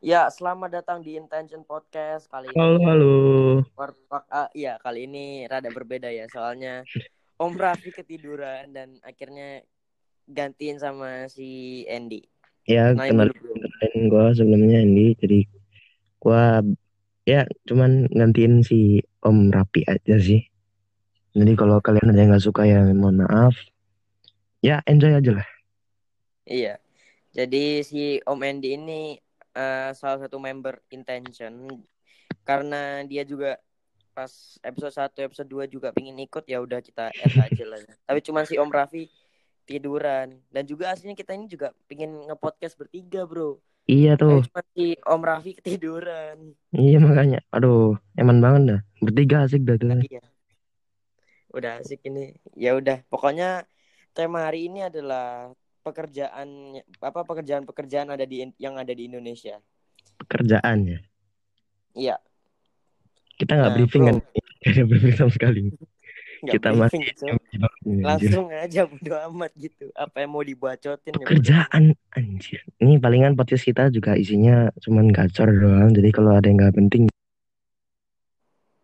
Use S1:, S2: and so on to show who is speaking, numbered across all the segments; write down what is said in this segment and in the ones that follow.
S1: Ya, selamat datang di Intention Podcast kali ini.
S2: Halo, halo.
S1: Ah, iya, kali ini rada berbeda ya, soalnya Om Raffi ketiduran dan akhirnya gantiin sama si Andy.
S2: Ya,
S1: Nah,
S2: kenalin kenalin gue sebelumnya Andy. Jadi gue ya cuman gantiin si Om Rapi aja sih. Jadi kalau kalian ada yang nggak suka ya mohon maaf. Ya enjoy aja lah.
S1: Iya. Jadi si Om Andy ini eh, salah satu member Intention karena dia juga pas episode 1, episode 2 juga pingin ikut ya udah kita add aja lah. Tapi cuman si Om Raffi tiduran dan juga aslinya kita ini juga pingin nge-podcast bertiga, Bro.
S2: Iya
S1: Tapi
S2: tuh.
S1: cuma si Om Raffi ketiduran.
S2: Iya makanya. Aduh, eman banget dah. Bertiga asik dah tuh.
S1: Iya. Udah asik ini. Ya udah, pokoknya tema hari ini adalah pekerjaan apa pekerjaan-pekerjaan ada di yang ada di Indonesia.
S2: Pekerjaan ya.
S1: Iya,
S2: Kita nggak
S1: Nah,
S2: briefing
S1: bro.
S2: kan? Gak ada briefing sama sekali. Kita
S1: briefing,
S2: masih anjir.
S1: Langsung aja bodo amat gitu. Apa yang mau dibacotin ya
S2: Pekerjaan anjir. Ini palingan podcast kita juga isinya cuman gacor doang. Jadi kalau ada yang nggak penting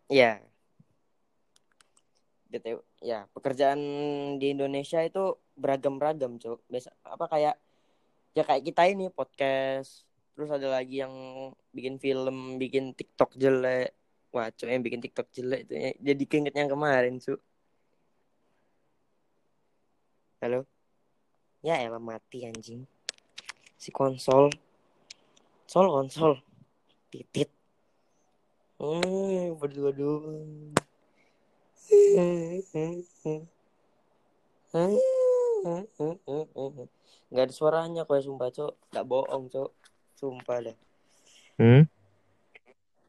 S1: Iya. Gitu. Ya, pekerjaan di Indonesia itu beragam-ragam, Cok. Biasa apa kayak ya kayak kita ini podcast. Terus ada lagi yang bikin film, bikin TikTok jelek. Wah, Cok, yang bikin TikTok jelek itu ya, jadi keinget yang kemarin, Cok. Halo? Ya elah mati anjing. Si konsol. Sol konsol. Titit. Hmm, berdua doang. Gak ada suaranya kok ya sumpah cok Gak bohong cok Sumpah dah
S2: Hmm?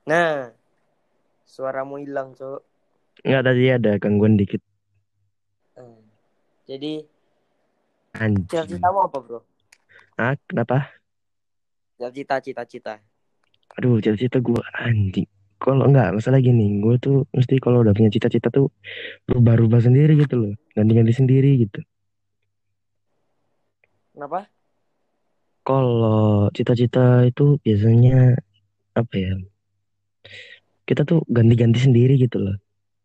S1: Nah Suaramu hilang cok
S2: Nggak tadi ada gangguan dikit
S1: Hmm. Jadi
S2: anjing.
S1: Cita-citamu apa bro?
S2: Ah, kenapa?
S1: Cita-cita cita-cita
S2: Aduh, cita-cita gue anjing. Kalau nggak, masalah gini, gue tuh mesti kalau udah punya cita-cita tuh berubah-ubah sendiri gitu loh. Ganti-ganti sendiri gitu.
S1: Kenapa?
S2: Kalau cita-cita itu biasanya apa ya? Kita tuh ganti-ganti sendiri gitu loh.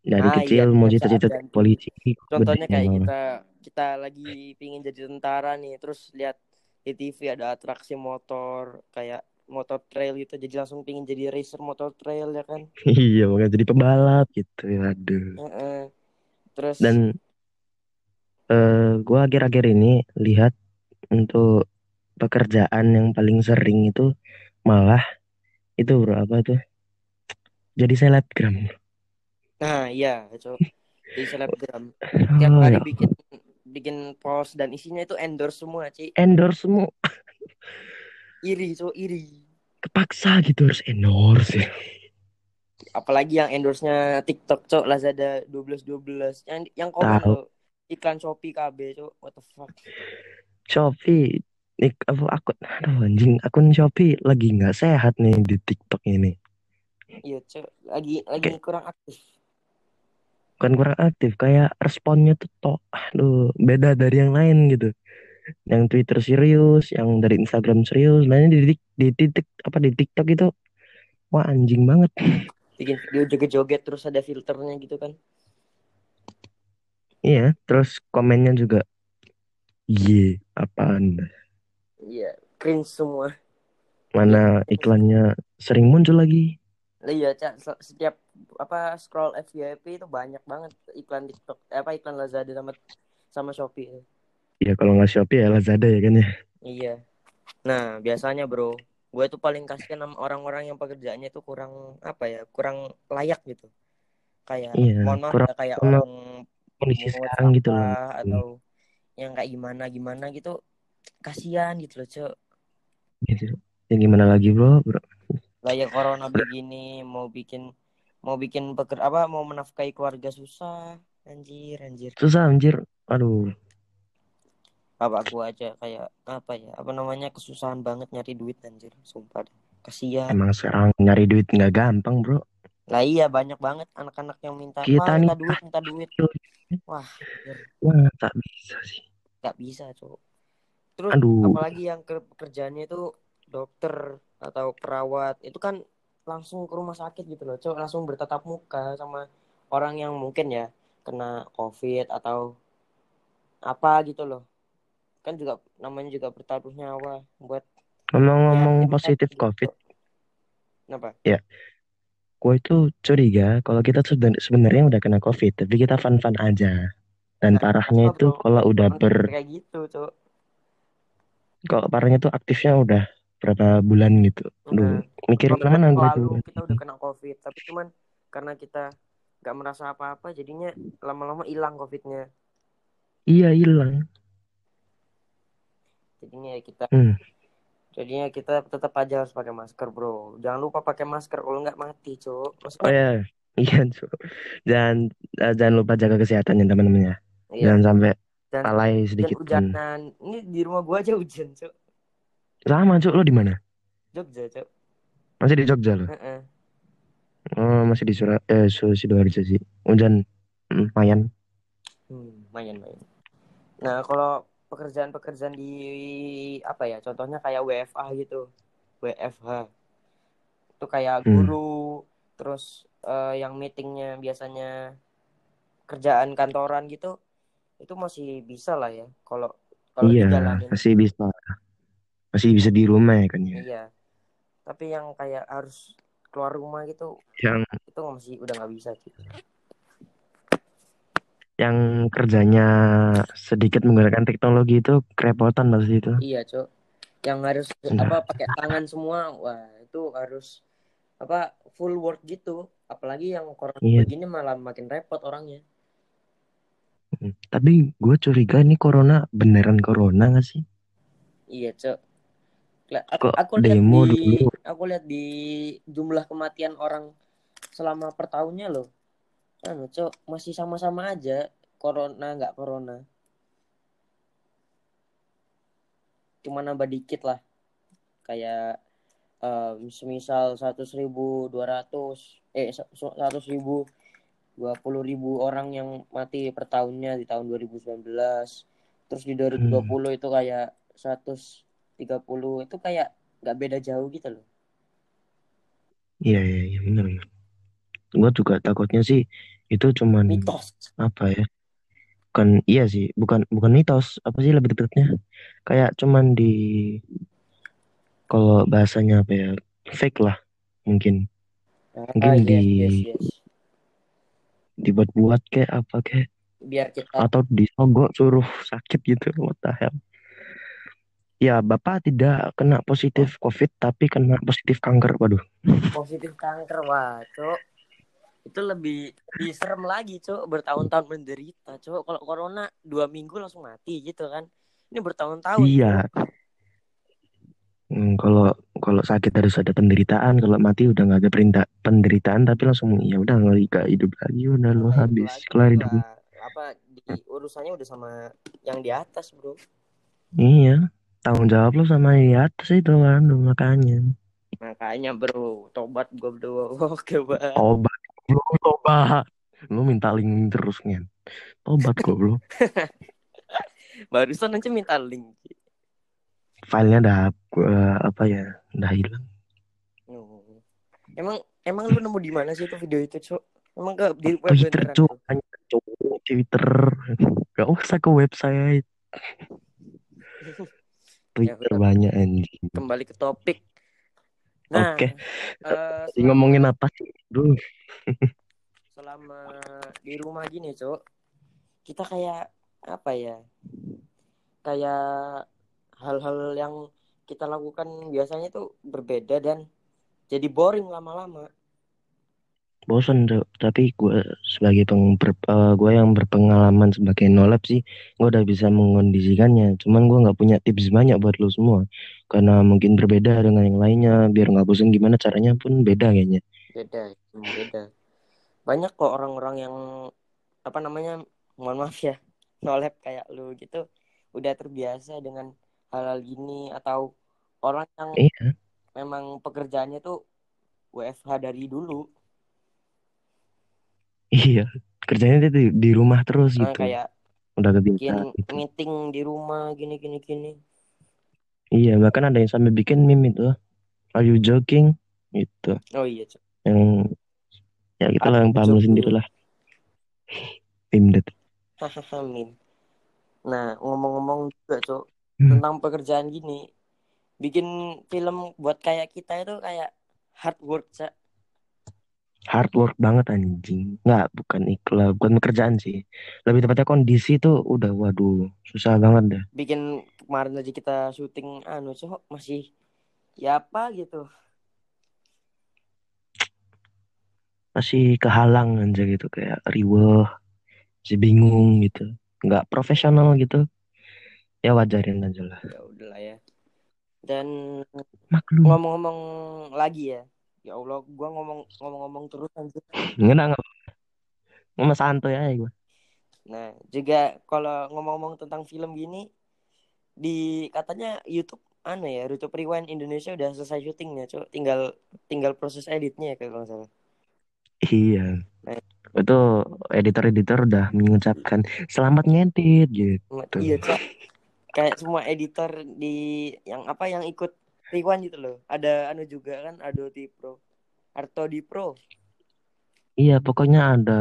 S2: Dari
S1: Ah,
S2: kecil
S1: iya,
S2: mau cita-cita polisi.
S1: Contohnya kayak kita Kita lagi pingin jadi tentara nih Terus lihat di TV ada atraksi motor Kayak motor trail gitu Jadi langsung pingin jadi racer motor trail ya kan
S2: Iya, makanya jadi pebalap gitu. Aduh.
S1: Heeh. Terus
S2: Dan eh gue akhir-akhir ini lihat untuk pekerjaan yang paling sering itu malah itu bro apa tuh jadi selebgram.
S1: Nah iya cok Di selebgram Tiap
S2: Oh,
S1: hari
S2: ya.
S1: bikin bikin post dan isinya itu endorse semua Ci
S2: Endorse semua
S1: Iri cok iri
S2: kepaksa gitu harus endorse ya.
S1: Apalagi yang endorse-nya TikTok cok Lazada 1212 Yang yang tuh Iklan Shopee KB cok What the fuck
S2: Shopee nih apa akun aduh anjing akun Shopee lagi nggak sehat nih di TikTok ini.
S1: Iya cok Lagi lagi kurang aktif
S2: Bukan kurang aktif kayak responnya tuh toh aduh beda dari yang lain gitu. Yang Twitter serius, yang dari Instagram serius, lainnya di, Tik- di titik apa di TikTok itu wah anjing banget.
S1: Bikin video joget-joget Terus ada filternya gitu kan
S2: Iya, terus komennya juga Iya, apaan?
S1: Iya Cringe semua
S2: Mana iklannya sering muncul lagi?
S1: Iya, Cak, se- setiap apa scroll FYP itu banyak banget iklan TikTok, eh, apa iklan Lazada sama sama Shopee.
S2: Ya kalau nggak Shopee ya Lazada ya kan ya.
S1: Iya. Nah, biasanya bro, gue tuh paling kasihan sama orang-orang yang pekerjaannya tuh kurang apa ya, kurang layak gitu. Kayak,
S2: Iya,
S1: mohon maaf
S2: kurang
S1: ya, kayak
S2: sama
S1: orang
S2: Kondisi sekarang gitu loh.
S1: sampah atau yang kayak gimana gimana gitu, kasihan gitu loh, cok.
S2: Gitu. Ya gimana lagi bro? bro?
S1: Lah ya corona begini, mau bikin mau bikin peker apa, mau menafkahi keluarga susah, anjir, anjir.
S2: Susah anjir. Aduh,
S1: bapak gua aja kayak apa ya apa namanya kesusahan banget nyari duit anjir sumpah deh. kasihan
S2: emang sekarang nyari duit nggak gampang bro.
S1: lah iya banyak banget anak-anak yang minta
S2: Kita
S1: "Ma, minta duit minta duit wah anjir,
S2: Wah tak bisa sih.
S1: nggak bisa cowok terus
S2: Aduh.
S1: apalagi yang ke- pekerjaannya itu dokter atau kerawat itu kan langsung ke rumah sakit gitu loh cok langsung bertatap muka sama orang yang mungkin ya kena covid atau apa gitu loh kan juga namanya juga bertaruh nyawa buat
S2: Ngomong-ngomong
S1: ya,
S2: positif
S1: gitu.
S2: COVID,
S1: kenapa
S2: gue itu curiga kalau kita seben- sebenarnya udah kena COVID, tapi kita fun-fun aja. Dan
S1: Nah,
S2: parahnya itu kalau udah ber,
S1: kayak gitu cok
S2: kalau parahnya tuh aktifnya udah berapa bulan gitu. Duh,
S1: Nah,
S2: mikir
S1: dua
S2: mana
S1: minggu
S2: gue tuh.
S1: kita udah kena covid tapi cuman karena kita nggak merasa apa-apa jadinya lama-lama hilang covidnya
S2: Iya hilang.
S1: Jadinya ya kita
S2: Hmm.
S1: jadinya kita tetap aja harus pakai masker bro jangan lupa pakai masker kalau nggak mati cok
S2: Oh
S1: maksudnya
S2: ya, iya Cuk. Jangan eh, jangan lupa jaga kesehatan ya teman-teman ya.
S1: iya
S2: Jangan sampai
S1: dan dan
S2: sedikit pun.
S1: hujanan ini di rumah gua aja hujan cok
S2: Sama Cuk, lo di mana?
S1: Jogja cok
S2: Masih di Jogja lo? Oh, masih di Surabaya, eh, Sidoarjo sih. Hujan lumayan.
S1: hmm, main main nah kalau pekerjaan-pekerjaan di apa ya contohnya kayak WFA gitu WFH itu kayak
S2: Hmm.
S1: guru terus eh, yang meetingnya biasanya kerjaan kantoran gitu itu masih bisa lah ya kalau kalau
S2: Iya,
S1: dijalanin
S2: masih bisa. Masih bisa di rumah ya kan ya.
S1: iya tapi yang kayak harus keluar rumah gitu
S2: Yang
S1: itu masih udah nggak bisa sih
S2: yang kerjanya sedikit menggunakan teknologi itu kerepotan pasti itu.
S1: iya cok yang harus
S2: Nah.
S1: apa pakai tangan semua wah itu harus apa full work gitu apalagi yang corona
S2: Iya.
S1: begini malah makin repot orangnya
S2: Mm. Tapi gue curiga ini corona beneran corona gak sih?
S1: iya cok aku,
S2: Kok
S1: aku lihat
S2: demo
S1: di
S2: dulu?
S1: aku lihat di jumlah kematian orang selama per tahunnya loh anu cok. Masih sama-sama aja. Corona nggak corona. Cuma nambah dikit lah. Kayak em, semisal seratus ribu dua ratus eh seratus ribu dua puluh ribu orang yang mati per tahunnya di tahun 2019 terus di 2020 itu kayak 130 itu kayak nggak beda jauh gitu loh.
S2: Iya, iya, iya, bener, bener. Gue juga takutnya sih itu cuman
S1: mitos
S2: apa ya? Bukan, iya sih, bukan bukan mitos. Apa sih lebih tepatnya? Kayak cuman di kalau bahasanya apa ya? Fake lah mungkin.
S1: ah,
S2: Mungkin
S1: yes,
S2: di
S1: yes, yes.
S2: dibuat-buat kayak apa kayak
S1: biar kita
S2: atau disogok suruh sakit gitu. What the hell? Ya, Bapak tidak kena positif COVID tapi kena positif kanker. Waduh.
S1: positif kanker wah cok itu lebih lebih serem lagi cok bertahun-tahun menderita cok kalau corona dua minggu langsung mati gitu kan. Ini bertahun-tahun
S2: Iya.
S1: Cok.
S2: Hmm, kalau kalau sakit harus ada penderitaan, kalau mati udah nggak ada perintah penderitaan tapi langsung ya udah nggak hidup lagi udah lo
S1: Nah,
S2: habis
S1: lagi
S2: kelar hidup.
S1: apa di urusannya udah sama yang di atas bro.
S2: Iya, tanggung jawab lo sama di atas itu kan makanya.
S1: makanya bro. Tobat gue bro oke banget
S2: Tobat, lo tobat. Lo minta link terus ngen. Tobat goblok.
S1: barusan aja minta link
S2: Filenya udah gua apa ya udah hilang.
S1: Oh. emang emang lu nemu di mana sih itu video itu cok emang ke di web
S2: Twitter
S1: tuh
S2: hanya cuk Twitter. Gak usah ke website. Twitter
S1: udah.
S2: banyak anjing.
S1: kembali ke topik nah
S2: Oke.
S1: eh,
S2: Tadi
S1: selama-
S2: ngomongin apa sih? Duh.
S1: selama di rumah gini cok kita kayak apa ya kayak hal-hal yang kita lakukan biasanya tuh berbeda dan jadi boring lama-lama
S2: bosan Cok. tapi gue sebagai peng ber, eh, gue yang berpengalaman sebagai nolab sih gue udah bisa mengkondisikannya cuman gue nggak punya tips banyak buat lo semua. Karena mungkin berbeda dengan yang lainnya biar nggak bosan gimana caranya pun beda kayaknya.
S1: Beda beda. Banyak kok orang-orang yang apa namanya mohon maaf ya nolep kayak lu gitu. Udah terbiasa dengan hal-hal gini atau orang yang
S2: iya.
S1: memang pekerjaannya tuh WFH dari dulu
S2: iya kerjanya dia di, di rumah terus
S1: Nah,
S2: gitu
S1: kayak
S2: udah
S1: bikin
S2: kebiasaan gitu.
S1: meeting di rumah gini gini gini
S2: iya bahkan ada yang sampai bikin meme itu Are you joking? Itu
S1: Oh iya, Cok.
S2: yang ya kita lah
S1: Are
S2: yang paham sendiri
S1: joking?
S2: lah. Tim det.
S1: Hahaha. Nah, ngomong-ngomong juga, Cok,
S2: Hmm.
S1: tentang pekerjaan gini, bikin film buat kayak kita itu kayak hard work, Cak.
S2: Hard work banget anjing. Nggak, bukan iklan, bukan pekerjaan sih. Lebih tepatnya kondisi tuh udah waduh, susah banget dah.
S1: Bikin kemarin aja kita syuting anu, Cok, masih ya apa gitu.
S2: Masih kehalang aja gitu kayak riweh, masih bingung gitu. Nggak profesional gitu. Ya wajarin aja lah.
S1: Ya udahlah ya. Dan
S2: Maklum.
S1: ngomong-ngomong lagi ya. Ya Allah, gua ngomong ngomong-ngomong terus anjir.
S2: Nggak, nggak. Ngomong santuy aja gue.
S1: Nah, juga kalau ngomong-ngomong tentang film gini di katanya YouTube anu ya, YouTube Rewind Indonesia udah selesai syutingnya, Cok. Tinggal tinggal proses editnya ya kalau salah.
S2: Iya.
S1: Nah.
S2: Itu editor-editor udah mengucapkan selamat ngedit gitu.
S1: Iya, Cok. Kayak semua editor di yang apa yang ikut Rewind gitu loh. Ada anu juga kan Adobe Pro. Arto di Pro.
S2: Iya, pokoknya ada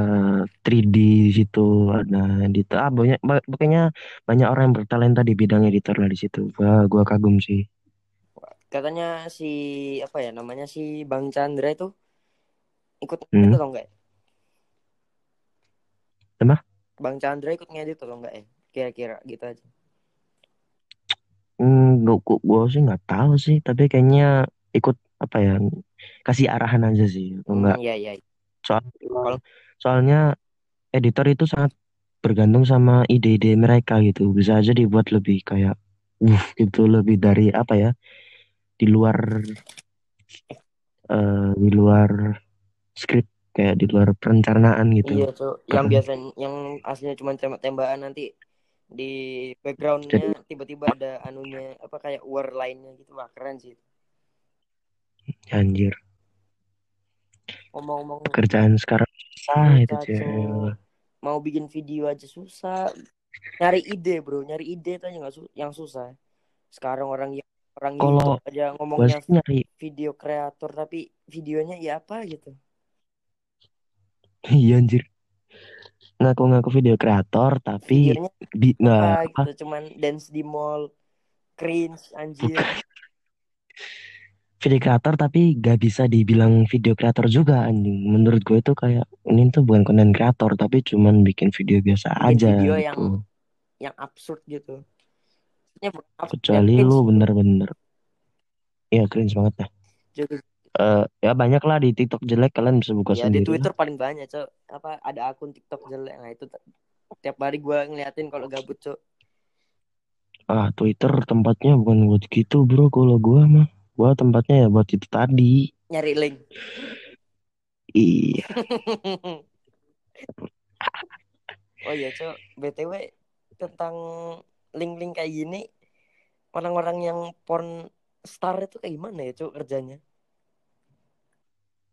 S2: 3D di situ, ada editor. Ah, banyak, ba- pokoknya banyak orang yang bertalenta di bidang editor lah di situ. Wah, gua kagum sih.
S1: Katanya si apa ya namanya si Bang Chandra itu ikut
S2: Hmm.
S1: ngedit atau enggak? ya?
S2: Apa?
S1: Bang Chandra ikut ngedit atau enggak ya? Kira-kira gitu aja.
S2: Gua, gua sih nggak tahu sih, tapi kayaknya ikut apa ya, kasih arahan aja sih, atau
S1: Hmm,
S2: enggak.
S1: iya iya.
S2: Soal, soalnya editor itu sangat bergantung sama ide-ide mereka gitu. Bisa aja dibuat lebih kayak, uh, gitu, lebih dari apa ya, di luar, eh, di luar skrip, kayak di luar perencanaan gitu.
S1: iya tuh yang biasanya yang aslinya cuma tembak-tembakan nanti di backgroundnya tiba-tiba ada anunya apa kayak war lainnya gitu wah keren sih.
S2: Anjir,
S1: Ngomong-ngomong
S2: pekerjaan sekarang susah itu.
S1: Cok. mau bikin video aja susah. Nyari ide bro, nyari ide itu aja nggak su- yang susah. Sekarang orang yang orang
S2: Kalau
S1: aja ngomongnya
S2: nyari,
S1: video kreator tapi videonya ya apa gitu.
S2: iya anjir, ngaku-ngaku video kreator tapi
S1: Videonya
S2: di nggak
S1: apa gitu cuman dance di mall cringe anjir.
S2: video kreator tapi gak bisa dibilang video kreator juga anjing. Menurut gue itu kayak ini tuh bukan konten kreator tapi cuman bikin video biasa
S1: Bikin
S2: aja
S1: video
S2: gitu.
S1: yang yang absurd gitu. Bukan absurd,
S2: Kecuali
S1: cringe
S2: lu bener-bener, ya cringe banget ya.
S1: Jadi,
S2: Eh, ya banyak lah di TikTok jelek kalian bisa buka
S1: ya di
S2: sendiri lah.
S1: Twitter paling banyak cok apa ada akun TikTok jelek nah itu tiap hari gua ngeliatin kalau gabut cok
S2: Ah Twitter tempatnya bukan buat gitu bro. Kalau gua mah, gua tempatnya ya buat itu tadi.
S1: nyari link
S2: Iya.
S1: oh iya cok btw tentang link-link kayak gini orang-orang yang porn star itu kayak gimana ya cok kerjanya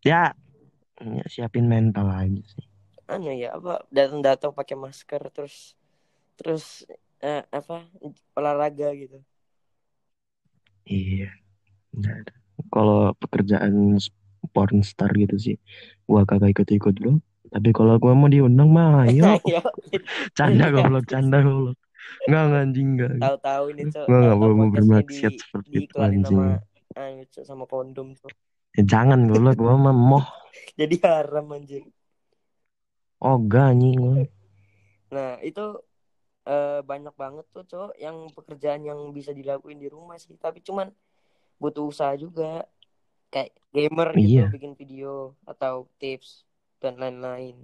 S2: Ya, ya siapin mental aja sih.
S1: anu ya apa datang-datang pakai masker terus terus eh, apa olahraga gitu
S2: Iya. Ada. Kalau pekerjaan porn star gitu sih, gua kagak ikut-ikut bro. Tapi kalau gua mau diundang mah, ayo. Canda goblok, canda goblok. Enggak, enggak, anjing, enggak.
S1: tahu-tahu ini cok
S2: Gua nggak
S1: tahu-tahu
S2: mau bermaksiat seperti itu, anjing.
S1: sama cok sama kondom cok
S2: Ya, jangan goblok, gua mah moh.
S1: jadi haram anjir
S2: Ogah anjing.
S1: nah itu eh, banyak banget tuh cok yang pekerjaan yang bisa dilakuin di rumah sih tapi cuman butuh usaha juga kayak gamer gitu
S2: Iya.
S1: bikin video atau tips dan lain-lain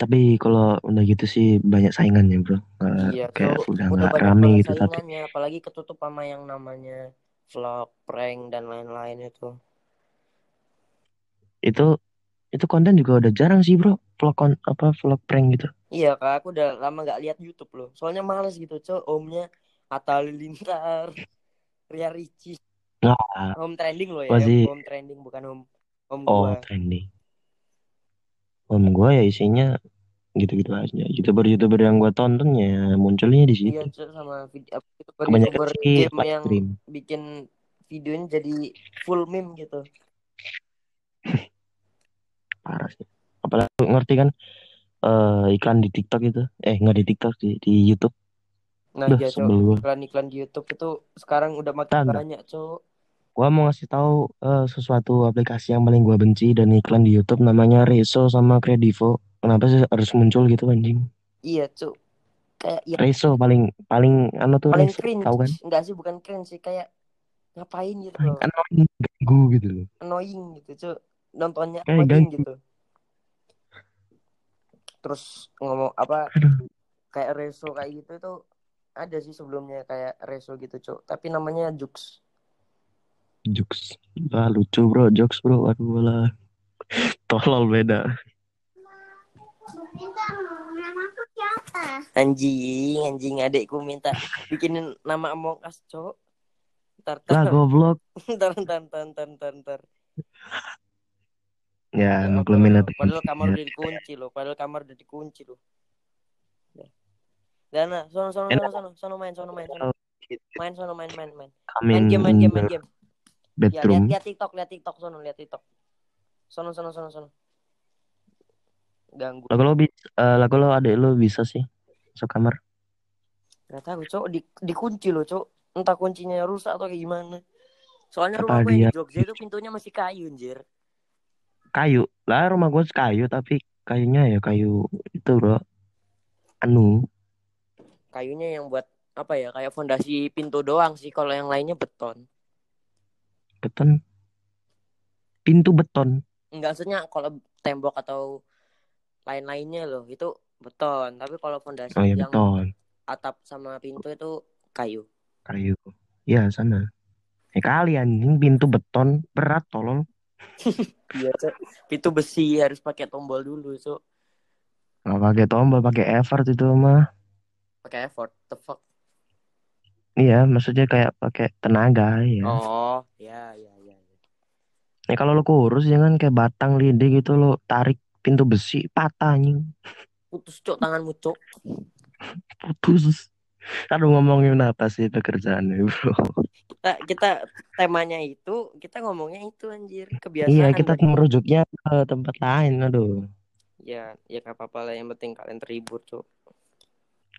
S2: Tapi kalau udah gitu sih banyak saingannya bro. Nggak-
S1: iya
S2: kayak
S1: so
S2: udah nggak
S1: banyak
S2: rame gitu tapi
S1: apalagi ketutup sama yang namanya vlog prank dan lain-lain itu
S2: itu itu konten juga udah jarang sih bro. Vlog kon apa vlog prank gitu.
S1: Iya kak, aku udah lama gak lihat YouTube loh. Soalnya males gitu, cok. Omnya Atta Halilintar, Ria Ricis,
S2: Nggak.
S1: home trending loh ya.
S2: Masih-
S1: Home trending bukan home home
S2: Oh
S1: gua.
S2: trending. Om gua ya isinya gitu-gitu aja. Youtuber-youtuber yang gua tonton ya munculnya di situ.
S1: Iya sama video youtuber
S2: Kebanyakan
S1: youtuber
S2: sih
S1: game yang
S2: stream.
S1: bikin videonya jadi full meme gitu.
S2: parah sih apalagi ngerti kan eh iklan di TikTok itu eh nggak di TikTok di di YouTube
S1: Nah,
S2: Duh,
S1: iya, Cok.
S2: gua.
S1: Iklan-iklan di YouTube itu sekarang udah makin
S2: Tanda.
S1: banyak, Cok.
S2: gua mau ngasih tahu eh, sesuatu aplikasi yang paling gua benci dan iklan di YouTube namanya Reso sama Kredivo kenapa sih harus muncul gitu anjing
S1: Iya, Cok. Kayak ya
S2: Reso paling paling anu tuh
S1: paling
S2: Reso
S1: cringe.
S2: tahu kan
S1: Enggak sih, bukan cringe sih, kayak ngapain gitu loh.
S2: annoying ganggu gitu loh
S1: Annoying gitu, Cok. Nontonnya
S2: Kayak
S1: annoying
S2: ganggu.
S1: gitu. Terus ngomong apa
S2: aduh
S1: kayak reso kayak gitu itu ada sih sebelumnya kayak reso gitu, Cok. Tapi namanya Jux.
S2: jokes ah lucu bro jokes bro aduh lah tolol beda
S1: Anjing, anjing adekku minta bikinin nama Among Us, Cok. Ntar,
S2: lah
S1: ntar,
S2: goblok
S1: ntar, ntar, ntar, ntar, ntar, ntar.
S2: ya
S1: Ya
S2: maklumin lah tuh
S1: Padahal kamar udah dikunci loh. Padahal kamar udah dikunci loh. Ya. Dana, sono, sono, sono,
S2: Enak.
S1: sono, sono main, sono main, sono main, sono main, main, main. Main
S2: in
S1: game, main game, main game. Ya, lihat,
S2: bedroom
S1: lihat TikTok, lihat TikTok, sono, lihat TikTok. Sono, sono, sono, sono. Ganggu.
S2: lagu lo bisa lagu lo adek lo bisa sih masuk kamar
S1: Gak tahu, cok. Di, dikunci loh, cok. Entah kuncinya rusak atau kayak gimana. Soalnya
S2: Apa
S1: rumah gue di Jogja itu pintunya masih kayu, anjir.
S2: kayu lah rumah gue kayu tapi kayunya ya kayu itu bro anu
S1: Kayunya yang buat apa ya? Kayak fondasi pintu doang sih. Kalau yang lainnya beton.
S2: beton pintu beton
S1: Enggak maksudnya kalau tembok atau lain-lainnya loh itu beton. Tapi kalau fondasi
S2: oh ya
S1: yang
S2: beton
S1: atap sama pintu itu kayu.
S2: kayu ya sana eh kali anjing pintu beton berat tolong
S1: Iya, cok. Pintu besi harus pakai tombol dulu, cok.
S2: nggak pakai tombol pakai effort itu mah
S1: Pakai effort. The fuck.
S2: iya maksudnya kayak pakai tenaga ya
S1: Oh, ya, ya, ya. ya.
S2: ya kalau lo kurus jangan kayak batang lidi gitu lo tarik pintu besi patah anjing
S1: Putus, cok, tanganmu, cok.
S2: putus aduh ngomongin apa sih pekerjaannya bro
S1: Kita, kita temanya itu, kita ngomongnya itu, anjir. Kebiasaan.
S2: iya kita
S1: dari-
S2: merujuknya ke tempat lain aduh
S1: Ya, ya gak apa-apa lah. Yang penting kalian terhibur, cok.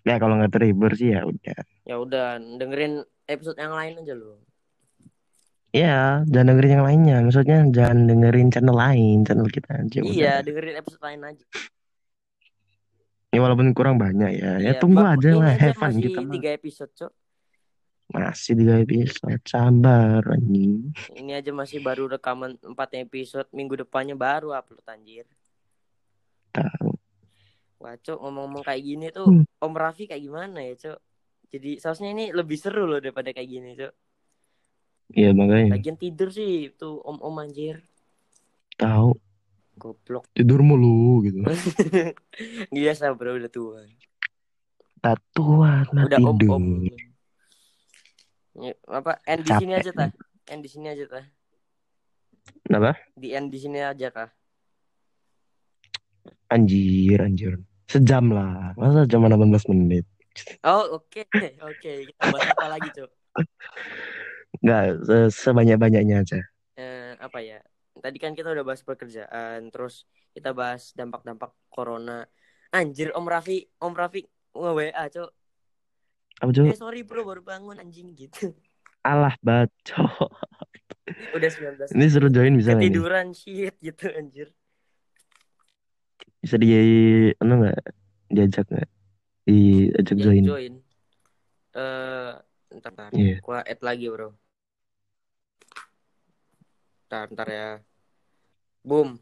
S2: ya kalau nggak terhibur sih ya udah
S1: Ya udah, dengerin episode yang lain aja loh.
S2: Iya, jangan dengerin yang lainnya. Maksudnya jangan dengerin channel lain, channel kita aja.
S1: Iya,
S2: udah.
S1: dengerin episode lain aja.
S2: Ya walaupun kurang banyak ya. Ya
S1: Iya,
S2: tunggu
S1: Bang,
S2: aja lah, have fun
S1: masih
S2: kita mah.
S1: tiga episode, cok.
S2: Masih tiga episode, sabar anjing.
S1: Ini aja masih baru rekaman 4 episode. Minggu depannya baru upload anjir.
S2: Tahu.
S1: Wah, Cok, ngomong-ngomong kayak gini tuh,
S2: Hmm.
S1: Om Raffi kayak gimana ya, Cok? Jadi seharusnya ini lebih seru loh daripada kayak gini, Cok.
S2: Iya makanya
S1: Bagian tidur sih tuh om-om anjir.
S2: tahu
S1: Goblok.
S2: tidur mulu gitu.
S1: Biasa bro udah tua.
S2: Tak tua, nah
S1: Udah
S2: tidur.
S1: om-om. Ya, apa? End di
S2: Capek.
S1: sini aja tah. End di sini aja tah.
S2: Kenapa?
S1: Di end di sini aja kah?
S2: Anjir, anjir. Sejam lah. Masa cuma 18 menit?
S1: Oh, oke. Oke, kita bahas apa lagi, Cok?
S2: Enggak, se- sebanyak-banyaknya aja.
S1: Eh, apa ya? Tadi kan kita udah bahas pekerjaan, terus kita bahas dampak-dampak corona. Anjir, Om Raffi, Om Raffi nge-WA, Cok.
S2: Apa tuh?
S1: Eh, sorry bro, baru bangun anjing gitu.
S2: Alah bacot.
S1: Udah 19.
S2: Ini suruh join bisa?
S1: Ketiduran shit gitu anjir.
S2: Bisa di anu nggak? Diajak nggak? Diajak join.
S1: join. Eh, ntar, ntar.
S2: Iya.
S1: Gua add lagi, bro. Ntar, ntar ya. Boom.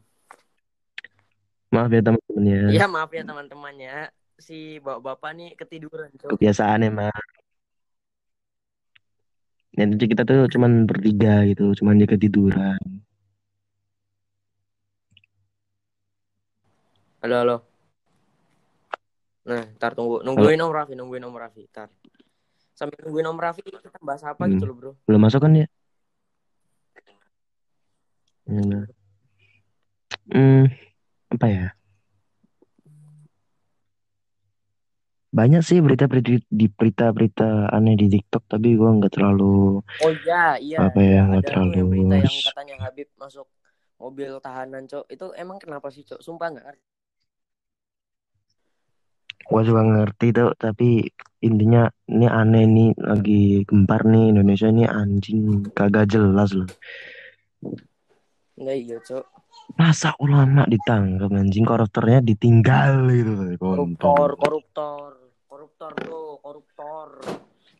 S2: Maaf ya teman-temannya.
S1: Ya maaf ya teman-temannya. Si bapak-bapak nih ketiduran, Cok.
S2: Kebiasaan emang. Ya, nanti kita tuh cuman bertiga gitu, cuman dia ketiduran.
S1: Halo, halo. Nah, ntar tunggu. Nungguin Om Raffi, nungguin Om Raffi. Ntar. Sambil nungguin Om Raffi, kita bahas apa
S2: Hmm.
S1: gitu loh, bro.
S2: Belum masuk kan ya? Ya. Hmm, apa ya? banyak sih berita-berita di berita-berita aneh di TikTok tapi gue nggak terlalu
S1: Oh iya, iya,
S2: apa
S1: iya.
S2: ya nggak terlalu
S1: yang berita yang katanya Habib masuk mobil tahanan, Cok. Itu emang kenapa sih, Cok? Sumpah nggak ngerti.
S2: gue juga ngerti tuh tapi intinya ini aneh nih lagi gempar nih Indonesia ini anjing kagak jelas loh
S1: Enggak iya, Cok.
S2: masa ulama ditangkap anjing koruptornya ditinggal gitu
S1: Koruptor, koruptor. Koruptor tuh, koruptor.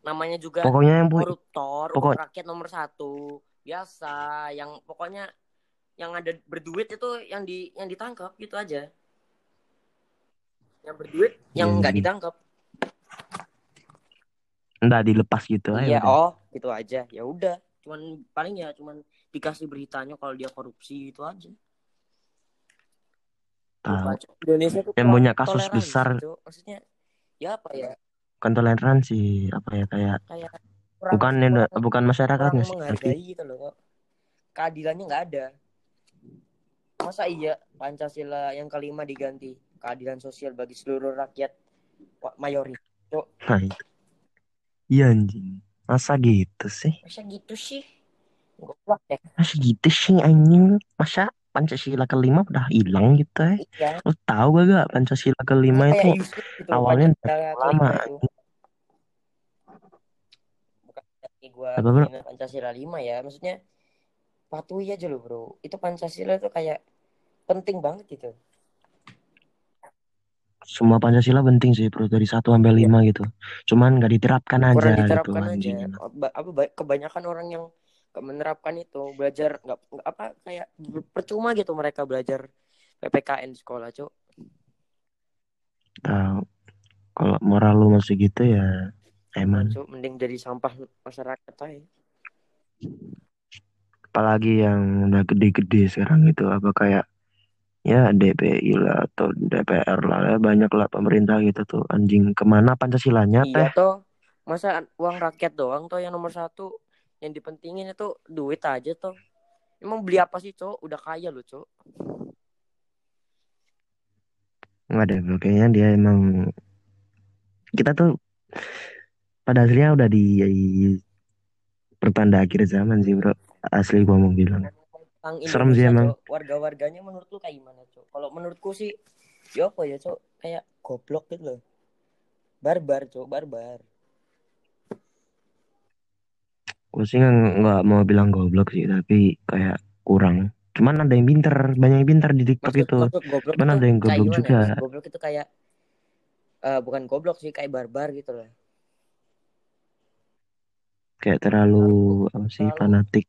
S1: Namanya juga
S2: pokoknya yang pu-
S1: koruptor,
S2: pokok-
S1: rakyat nomor satu. Biasa, yang pokoknya yang ada berduit itu yang di yang ditangkap gitu aja. Yang berduit yang
S2: Iya,
S1: nggak
S2: iya.
S1: ditangkap.
S2: enggak dilepas gitu aja
S1: Iya, oh, gitu aja. Ya udah, cuman paling ya cuman dikasih beritanya kalau dia korupsi itu aja.
S2: tahu.
S1: Indonesia tuh
S2: Yang punya kasus besar.
S1: Cok. Maksudnya ya apa ya?
S2: bukan toleransi apa ya kayak
S1: Kayak kurang,
S2: bukan
S1: kurang,
S2: bukan masyarakatnya sih tapi
S1: gitu loh. Keadilannya nggak ada. Masa iya Pancasila yang kelima diganti keadilan sosial bagi seluruh rakyat mayoritas.
S2: nah iya anjing masa gitu sih
S1: Masa gitu sih? Goblok ya.
S2: masa gitu sih anjing masa Pancasila kelima udah hilang gitu ya
S1: Iya.
S2: lu tahu gak gak Pancasila kelima itu
S1: Yusuf gitu
S2: awalnya lama
S1: itu. Bukan gua
S2: Apa, bro?
S1: Pancasila 5 ya. Maksudnya patuhi aja loh bro. Itu Pancasila tuh kayak penting banget gitu.
S2: semua Pancasila penting sih bro dari 1 sampai
S1: Iya.
S2: 5 gitu cuman gak diterapkan aja
S1: Kurang
S2: gitu
S1: diterapkan aja.
S2: anjing
S1: Ba- Apa ba- kebanyakan orang yang menerapkan itu belajar nggak apa kayak percuma gitu mereka belajar PPKN sekolah cuk.
S2: Tahu kalau moral lu masih gitu ya
S1: Emang, cuk mending jadi sampah masyarakat aja.
S2: Apalagi yang udah gede-gede sekarang itu apa kayak ya DPI lah atau DPR lah ya banyak lah pemerintah gitu tuh. Anjing ke mana Pancasilanya teh
S1: iya toh. Masa uang rakyat doang toh yang nomor satu yang dipentingin itu duit aja toh emang beli apa sih cuk udah kaya loh cuk
S2: nggak ada bro kayaknya dia emang kita tuh pada akhirnya udah di pertanda akhir zaman sih bro. Asli gua mau bilang. Serem sih emang.
S1: warga-warganya menurut lu kayak gimana cuk kalau menurutku sih ya apa ya cuk kayak goblok gitu loh. Barbar cuk barbar
S2: gue sih nggak mau bilang goblok sih tapi kayak kurang. Cuman ada yang pinter banyak yang pinter di TikTok
S1: maksud
S2: itu.
S1: goblok
S2: Cuman
S1: itu
S2: ada yang goblok juga.
S1: ya? Goblok itu kayak eh, bukan goblok sih kayak barbar gitu loh.
S2: Kayak terlalu apa sih
S1: Terlalu-
S2: fanatik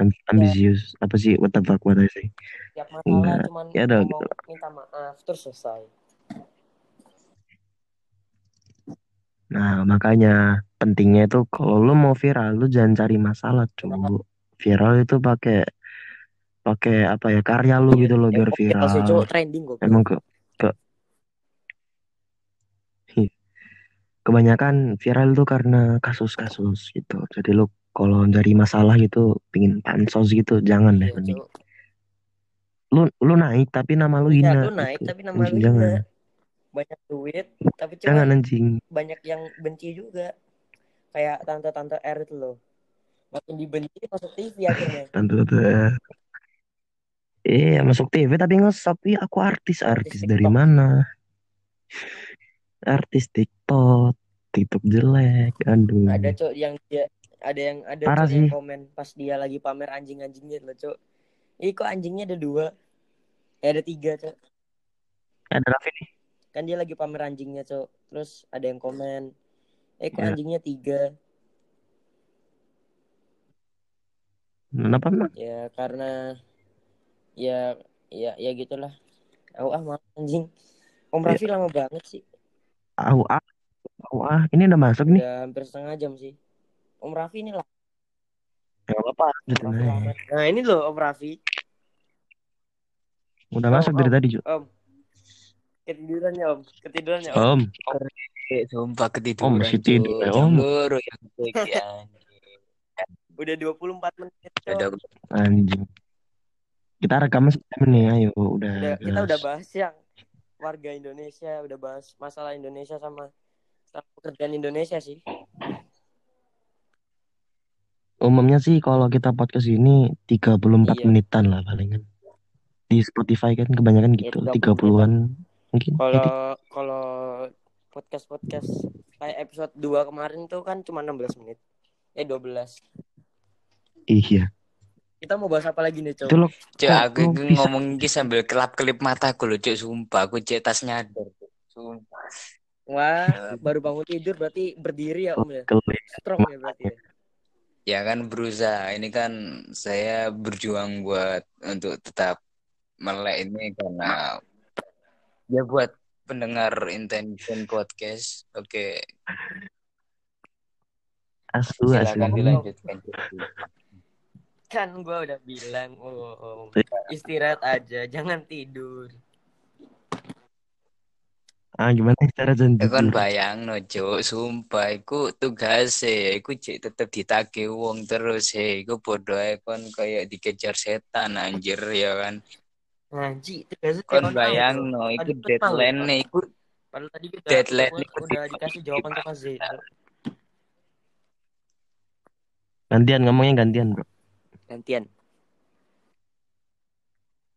S2: am- ambisius. Apa sih what the fuck what I say?
S1: Tiap masalah
S2: Enggak.
S1: cuman
S2: Ya ada
S1: ngomong minta maaf terus selesai
S2: nah makanya pentingnya itu kalau lu mau viral lu jangan cari masalah cu viral itu pakai pakai apa ya karya lu gitu loh
S1: Ya,
S2: biar
S1: viral. sih, trending goblok
S2: emang ke ke kebanyakan viral tuh karena kasus-kasus gitu. Jadi lu kalau cari masalah gitu pingin pansos gitu jangan deh
S1: Iya,
S2: mending. lu lu naik tapi nama lu
S1: Iya,
S2: hina
S1: lu naik
S2: gitu.
S1: tapi nama lu
S2: jangan.
S1: hina. Banyak duit tapi
S2: jangan
S1: cuma
S2: anjing.
S1: banyak yang benci juga. Kayak tante-tante R itu loh. Makin dibenci masuk TV akhirnya.
S2: Tante tante iya masuk TV tapi ngesop iya aku artis. Artis
S1: Artis
S2: dari
S1: TikTok.
S2: mana? Artis TikTok. TikTok jelek. Aduh.
S1: Ada cok yang dia ada yang ada
S2: Parah
S1: cok yang
S2: sih.
S1: komen pas dia lagi pamer anjing-anjingnya loh cok Ih kok anjingnya ada dua? Eh ada tiga cok
S2: ada Raffi nih
S1: kan dia lagi pamer anjingnya cok terus ada yang komen eh kok
S2: Ya.
S1: anjingnya tiga
S2: kenapa emang
S1: ya karena ya ya ya gitulah aku ah maaf anjing Om
S2: Ya.
S1: Raffi lama banget sih
S2: Au ah, au ah, ini udah masuk nih.
S1: udah hampir setengah jam sih Om Raffi ini lah
S2: Ya apa?
S1: Nah ini loh Om Raffi
S2: Udah masuk dari
S1: Om.
S2: tadi, Ju.
S1: Om ketidurannya Om ketidurannya Om
S2: Om,
S3: Eh, sumpah ketiduran.
S2: Oh, masih tidur ya, Om.
S3: yang gue ya.
S1: udah 24 menit Cok.
S3: Udah
S2: anjing. Kita rekam jam nih, ayo. Udah.
S1: Udah- kita
S2: jelas.
S1: udah bahas yang warga Indonesia udah bahas masalah Indonesia sama Sama pekerjaan Indonesia sih.
S2: Umumnya sih kalau kita podcast ini 34
S1: Iya.
S2: menitan lah palingan. Di Spotify kan kebanyakan
S1: Iya,
S2: gitu,
S1: 30
S2: 30-an mungkin.
S1: Kalau kalau podcast podcast kayak episode 2 kemarin tuh kan cuma 16 menit. Eh 12.
S2: iya.
S1: Kita mau bahas apa lagi nih, Cok?
S3: Cuk, aku iki
S2: bisa?
S3: ngomong iki sambil kelap-kelip mataku loh, Cuk, sumpah. Aku cek tas nyadar. Sumpah.
S1: Wah, baru bangun tidur berarti berdiri ya, Om ya.
S2: Kelip.
S1: Strong ya berarti ya.
S3: Ya kan berusaha. Ini kan saya berjuang buat untuk tetap melek ini karena ya buat pendengar intention podcast. Oke,
S2: Asu, asu.
S3: silakan dilanjutkan.
S1: Kan gua udah bilang, oh, Om. Istirahat aja, jangan tidur.
S2: Ah, gimana cara
S3: Ya kan bayang no Cuk, sumpah iku tugas e, iku cek tetep ditagih wong terus he, iku bodoh kon kayak dikejar setan anjir ya kan.
S1: Ngaji, tugasnya
S3: Kon
S1: kayak
S3: bayang no,
S1: kan
S3: deadline nih, iku
S1: Padahal tadi kita
S3: Deadline
S1: udah,
S3: itu
S1: udah dikasih jawaban sama Z.
S2: Gantian ngomongnya gantian, Bro.
S1: Gantian.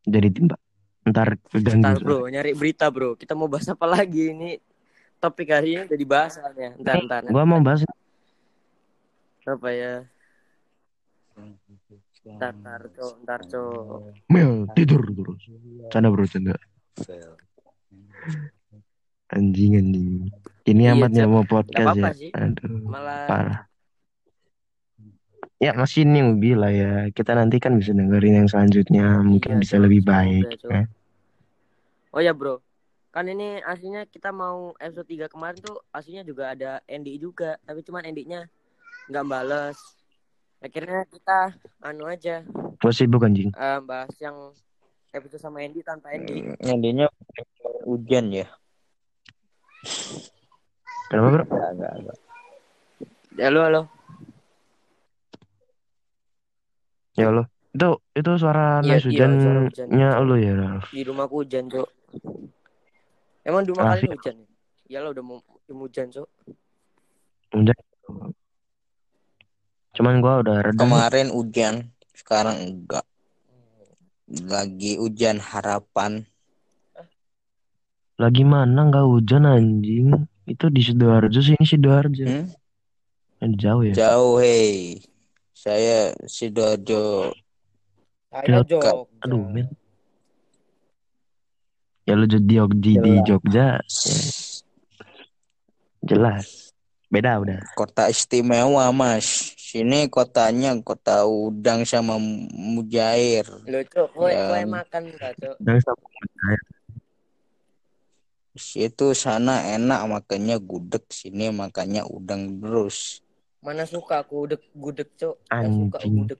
S2: Jadi timba. Ntar keganggu.
S1: Ntar bro, nyari berita bro. Kita mau bahas apa lagi ini? Topik hari ini udah dibahas soalnya. Ntar, ntar.
S2: Gua mau bahas
S1: Apa ya? Ntar, ntar, cok. Ntar, cok.
S2: Mel tidur terus. Canda bro, canda. Anjing anjing. Ini
S1: Iya,
S2: amatnya mau podcast ya.
S1: sih.
S2: Aduh,
S1: Malah
S2: parah. Ya masih newbie lah ya. Kita nanti kan bisa dengerin yang selanjutnya. Mungkin
S1: Iya,
S2: bisa
S1: Cok.
S2: lebih baik.
S1: Cok.
S2: ya.
S1: Oh ya bro, kan ini aslinya kita mau episode 3 kemarin tuh aslinya juga ada Andy juga, tapi cuman Andy-nya nggak bales. Akhirnya kita anu aja
S2: Gua sibuk anjing.
S1: eh, bahas yang episode sama Andy tanpa Andy.
S3: Nyandinya hujan ya.
S2: Kenapa bro?
S3: Enggak, enggak, enggak.
S1: Halo halo.
S2: Ya lo. Itu itu suara
S1: Iya,
S2: nice
S1: iya, suara
S2: hujannya
S1: hujan.
S2: lu ya. Ralf?
S1: Di rumahku hujan cok. Emang di rumah
S2: Ah,
S1: kalian hujan? Ya lo udah mau hujan cok.
S2: Hujan. Cuman gua udah reda. nih.
S3: Kemarin hujan, sekarang enggak. Lagi hujan harapan.
S2: Lagi mana nggak hujan anjing? Itu di Sidoarjo sini Sidoarjo.
S3: Hmm?
S2: Jauh ya.
S3: Jauh hei. Saya Sidoarjo.
S1: Saya
S2: Jogja. Aduh, men. Ya lu jadi di, di. Jogja ya, jelas. Beda udah.
S3: Kota istimewa mas. Sini kotanya kota udang sama mujair.
S1: Cok, kue kue makan?
S2: Dan sama
S3: Situ sana enak makannya gudeg, sini makannya udang terus.
S1: Mana suka aku gudeg gudeg cok? Nggak suka
S2: Anjing.
S1: gudeg.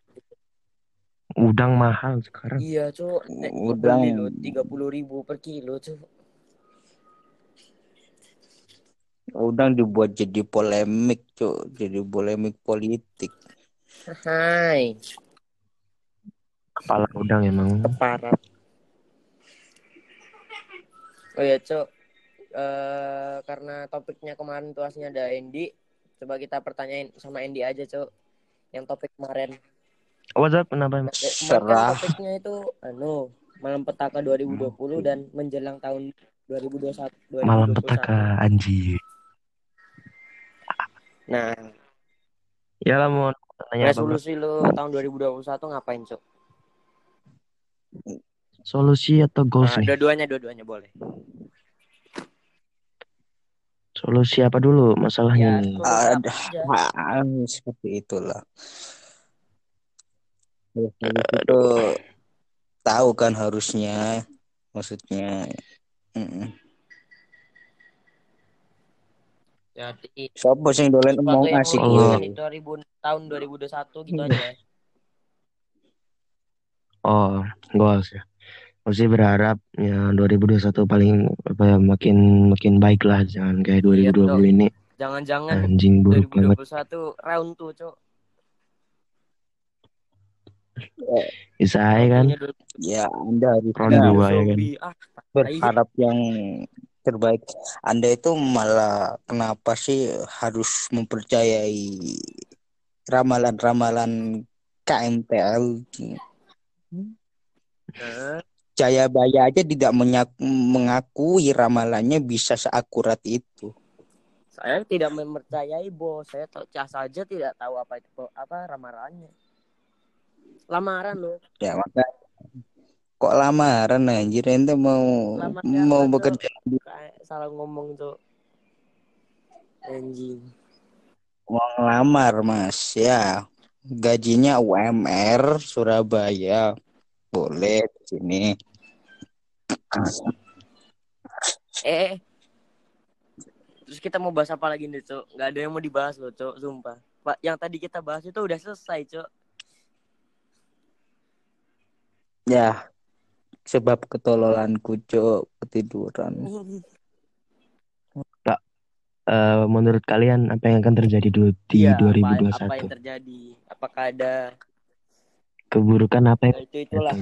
S2: udang mahal sekarang.
S1: Iya cok,
S3: Udang.
S1: tiga puluh ribu per kilo cok.
S3: Udang dibuat jadi polemik, cuk. Jadi polemik politik.
S1: Hai,
S2: Kepala udang emang.
S1: keparat. Oh ya cok, eh karena topiknya kemarin tuh aslinya ada Andy, coba kita pertanyain sama Andy aja cok. Yang topik kemarin.
S2: What's up? Kenapa?
S1: Kan
S3: Serah.
S1: topiknya itu anu malam petaka 2020 dan menjelang tahun 2021 2021.
S2: Malam petaka anjir.
S1: Nah,
S2: Ya lah mau nanya apa?
S1: Resolusi lu tahun 2021 ngapain, Cok?
S2: Solusi atau goals
S1: Nah,
S2: nih?
S1: dua-duanya dua-duanya boleh.
S2: Solusi apa dulu masalahnya
S1: Ya, apa
S3: Ada ah, seperti itulah. Itu tahu kan harusnya, maksudnya. Mm-mm.
S1: Jadi
S3: Siapa sih yang dolen ngasih
S1: mau
S2: Oh.
S3: gue?
S1: diingat di 2000 tahun 2021 gitu aja.
S2: Oh, goals ya. Masih berharap ya 2021 paling apa ya makin makin baik lah jangan kayak
S1: Iya,
S2: 2020 ini
S1: Jangan-jangan
S2: anjing buruk banget.
S1: 2021 round tuh, Cok.
S2: Bisa aja kan
S1: dulu-
S3: Ya, Anda
S2: round
S3: harusnya
S2: dua ya kan.
S1: Ah,
S3: berharap yang terbaik. Anda itu malah kenapa sih harus mempercayai ramalan-ramalan KMTL?
S1: Nah,
S3: Jayabaya aja tidak mengakui ramalannya bisa seakurat itu.
S1: saya tidak mempercayai bos. Saya tahu cah saja tidak tahu apa itu apa ramalannya. Lamaran loh.
S3: Ya maka kok lamaran anjir ente mau
S1: Lamar
S3: mau bekerja di
S1: salah ngomong tuh. Anjing.
S3: mau ngelamar mas ya gajinya UMR Surabaya boleh sini
S1: Eh. Terus kita mau bahas apa lagi nih, Cok? Gak ada yang mau dibahas loh, Cok, sumpah. Pak, yang tadi kita bahas itu udah selesai, Cok.
S3: ya sebab ketololanku cok ketiduran
S2: Eh, menurut kalian apa yang akan terjadi di
S1: Iya, apa, apa yang
S2: 2021?
S1: terjadi? Apakah ada
S2: Keburukan apa yang
S1: itu itulah.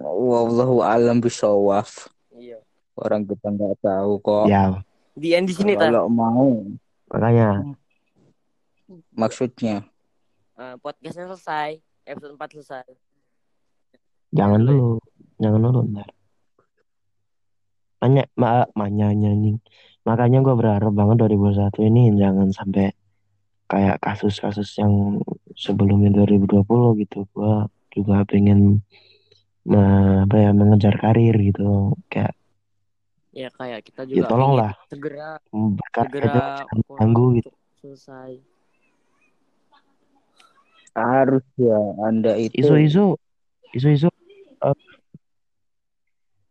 S3: wallahu alam bisawaf
S1: Iya.
S3: orang kita nggak tahu kok
S2: Ya,
S1: Di end di sini ta.
S3: kalau mau
S2: makanya
S3: maksudnya
S1: Eh, podcastnya selesai, episode 4 selesai.
S2: jangan dulu, jangan dulu ntar. Makanya, ma, makanya anjing. Makanya gue berharap banget 2021 ini jangan sampai kayak kasus-kasus yang sebelumnya 2020 gitu. Gue juga pengen me- apa ya mengejar karir gitu. Kayak
S1: Ya kayak kita
S2: ya
S1: juga
S2: tolonglah
S1: ingin segera segera
S2: ganggu gitu.
S1: selesai.
S3: harus ya anda itu
S2: Isu-isu, isu-isu eh,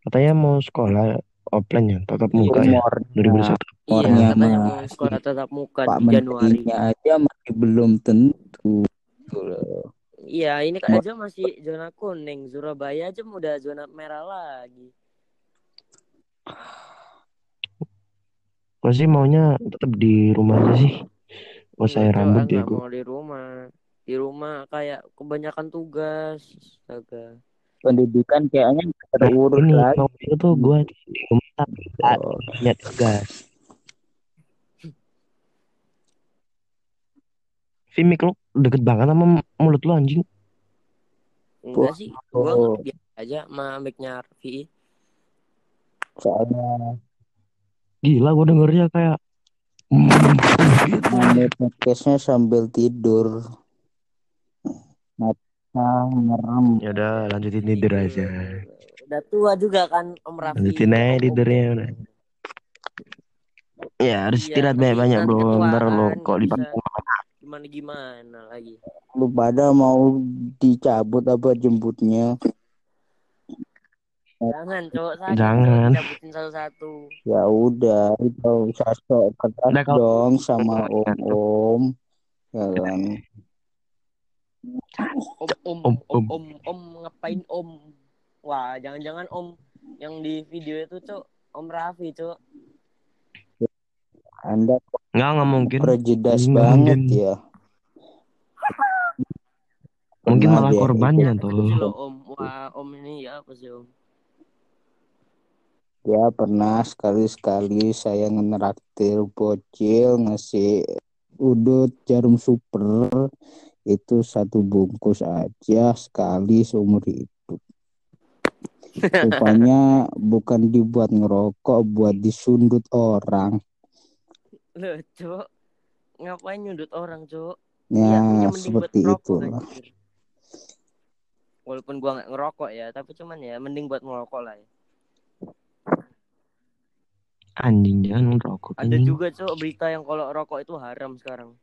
S2: katanya mau sekolah offline ya, tatap muka ya
S3: umurnya
S2: 2021.
S1: Iya, katanya mau sekolah tatap muka
S3: Pak
S1: di Januari.
S3: Aja masih belum tentu loh.
S1: Iya, ini kan
S3: Mau-
S1: aja masih zona kuning. Surabaya aja udah zona merah lagi.
S2: Gue sih maunya tetap di rumah aja sih. Gue saya rambut ya
S1: mau di rumah. Di rumah kayak kebanyakan tugas. Astaga.
S3: Pendidikan kayaknya
S2: Nah
S3: terurus
S2: ini
S3: lagi
S2: mau itu tuh gue di rumah tapi nggak
S3: Oh,
S2: punya tugas. Vimik lu deket banget sama mulut lu anjing.
S1: Enggak sih, gua
S3: oh,
S1: biasa aja sama mic-nya Arfi.
S3: soalnya
S2: Gila gue dengernya kayak
S3: ngambil podcastnya sambil tidur mata merem
S2: Ya udah lanjutin tidur aja.
S1: Udah tua juga kan Om Raffi.
S2: Lanjutin aja tidurnya udah. Ya harus
S1: Iya,
S2: istirahat
S1: tapi
S2: banyak-banyak bro. Ntar lo
S1: ketuaan,
S2: kok dipanggil
S1: Gimana gimana lagi.
S3: lu pada mau dicabut apa jemputnya
S1: Jangan, cowok sakit.
S2: Jangan.
S1: Cabutin satu-satu.
S3: ya udah itu usah sok keras
S2: Udah, kalau-
S3: dong sama om om ya kan
S1: Om, om,
S2: Om,
S1: om,
S2: om.
S1: ngapain om? Wah, jangan-jangan om yang di video itu, cok. Om Raffi, cok.
S3: anda
S2: Nggak nggak mungkin.
S3: prejudice
S2: Nggak
S3: banget
S2: mungkin.
S3: ya
S2: Mungkin malah
S3: dia
S2: korbannya
S1: Apa
S2: tuh.
S1: sih lo, om? Wah, om ini ya apa sih, om?
S3: Ya pernah sekali-sekali saya ngeraktir bocil ngasih udut jarum super itu satu bungkus aja sekali seumur hidup. Rupanya bukan dibuat ngerokok, buat disundut orang.
S1: Loh, cok. Ngapain nyundut orang, cok?
S3: Ya
S1: mending
S3: seperti itu lah.
S1: Walaupun gua nggak ngerokok ya, tapi cuman ya mending buat ngerokok lah ya.
S2: Anjing jangan ngerokok
S1: Ada
S2: anjing.
S1: juga cok berita yang kalau rokok itu haram sekarang.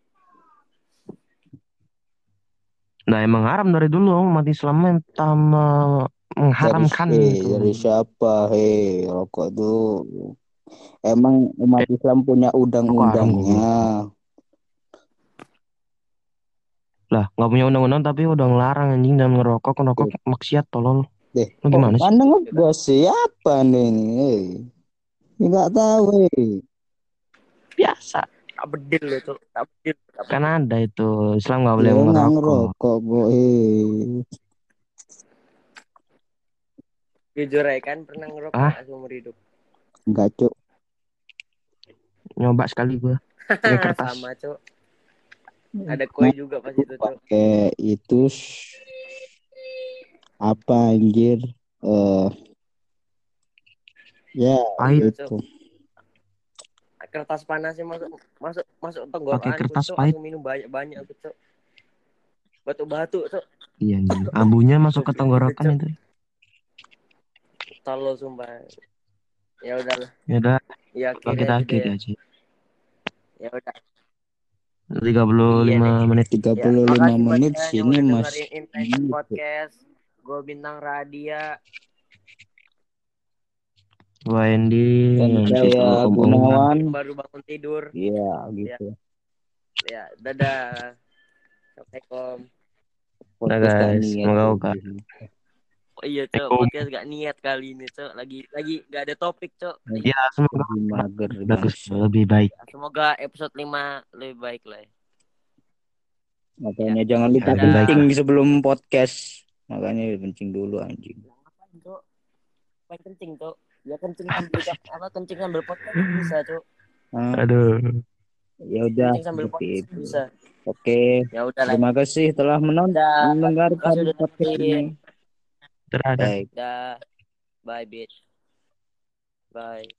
S2: Nah emang haram dari dulu umat Islam entah me- mengharamkan
S3: Dari, eh,
S2: itu.
S3: dari siapa? Hei, rokok tuh emang umat Islam punya undang-undangnya.
S2: Lah nggak punya undang-undang tapi udah ngelarang anjing dan ngerokok ngerokok maksiat tolol.
S3: Deh,
S2: Lu gimana sih?
S3: Anda ngegas siapa nih. Nggak tahu, hei.
S2: Biasa.
S1: Tak bedil loh cok. Tak bedil. Tak bedil.
S2: Kan ada itu Islam nggak boleh
S3: nggak
S2: ngerokok.
S3: ngerokok, kok. Hei.
S1: Jujur ya kan pernah ngerokok
S2: Ah?
S1: seumur hidup.
S3: Enggak, Cuk.
S2: Nyoba sekali gua. Pakai kertas.
S1: Sama, Cok. Ada kue juga pas itu, Cok.
S3: Pakai itu apa anjir? Eh ya
S2: Pahit.
S3: itu.
S1: Kertas panasnya masuk masuk masuk tenggorokan.
S2: Pakai kertas
S1: Cok.
S2: pahit.
S1: Minum banyak-banyak, aku, Cok. Batu-batu, Cok.
S2: Iya, anjing. Abunya masuk ke tenggorokan itu.
S1: Tolol sumpah. Ya udahlah.
S2: Ya udah,
S1: Ya
S2: kita
S1: aja
S2: akhiri aja.
S1: Ya udah.
S2: 35
S1: Iya nih.
S2: menit.
S3: 35
S1: Ya, makasih buat
S3: menit sini Mas.
S1: Podcast. Gue Bintang Radia.
S2: Yang
S3: saya. Gunawan.
S1: Baru bangun tidur.
S3: Iya, gitu.
S1: Ya, dadah. Assalamualaikum.
S3: Podcast
S2: guys.
S3: ya,
S2: Semoga
S3: Cuk.
S2: oka.
S1: Oh iya, Cok. Podcast gak niat kali ini, Cok. Lagi lagi gak ada topik, Cok.
S2: Ya, semoga
S3: Lebih mager,
S2: bagus, lebih baik.
S1: Ya, semoga episode 5 lebih baik lah. ya.
S3: Makanya jangan lupa
S2: baik.
S3: kencing sebelum podcast. Makanya kencing dulu anjing.
S1: Ngapain, Cok? Ngapain kencing, Cok? Ya kencing sambil apa kencing sambil podcast bisa, Cok.
S3: Ah,
S2: Aduh.
S3: ya udah
S1: Kencing sambil
S3: seperti
S1: podcast
S3: itu.
S1: bisa.
S3: Oke,
S1: Ya udah lah.
S3: terima kasih telah menonton mendengarkan podcast ini.
S1: Dah. Bye, bitch. Bye.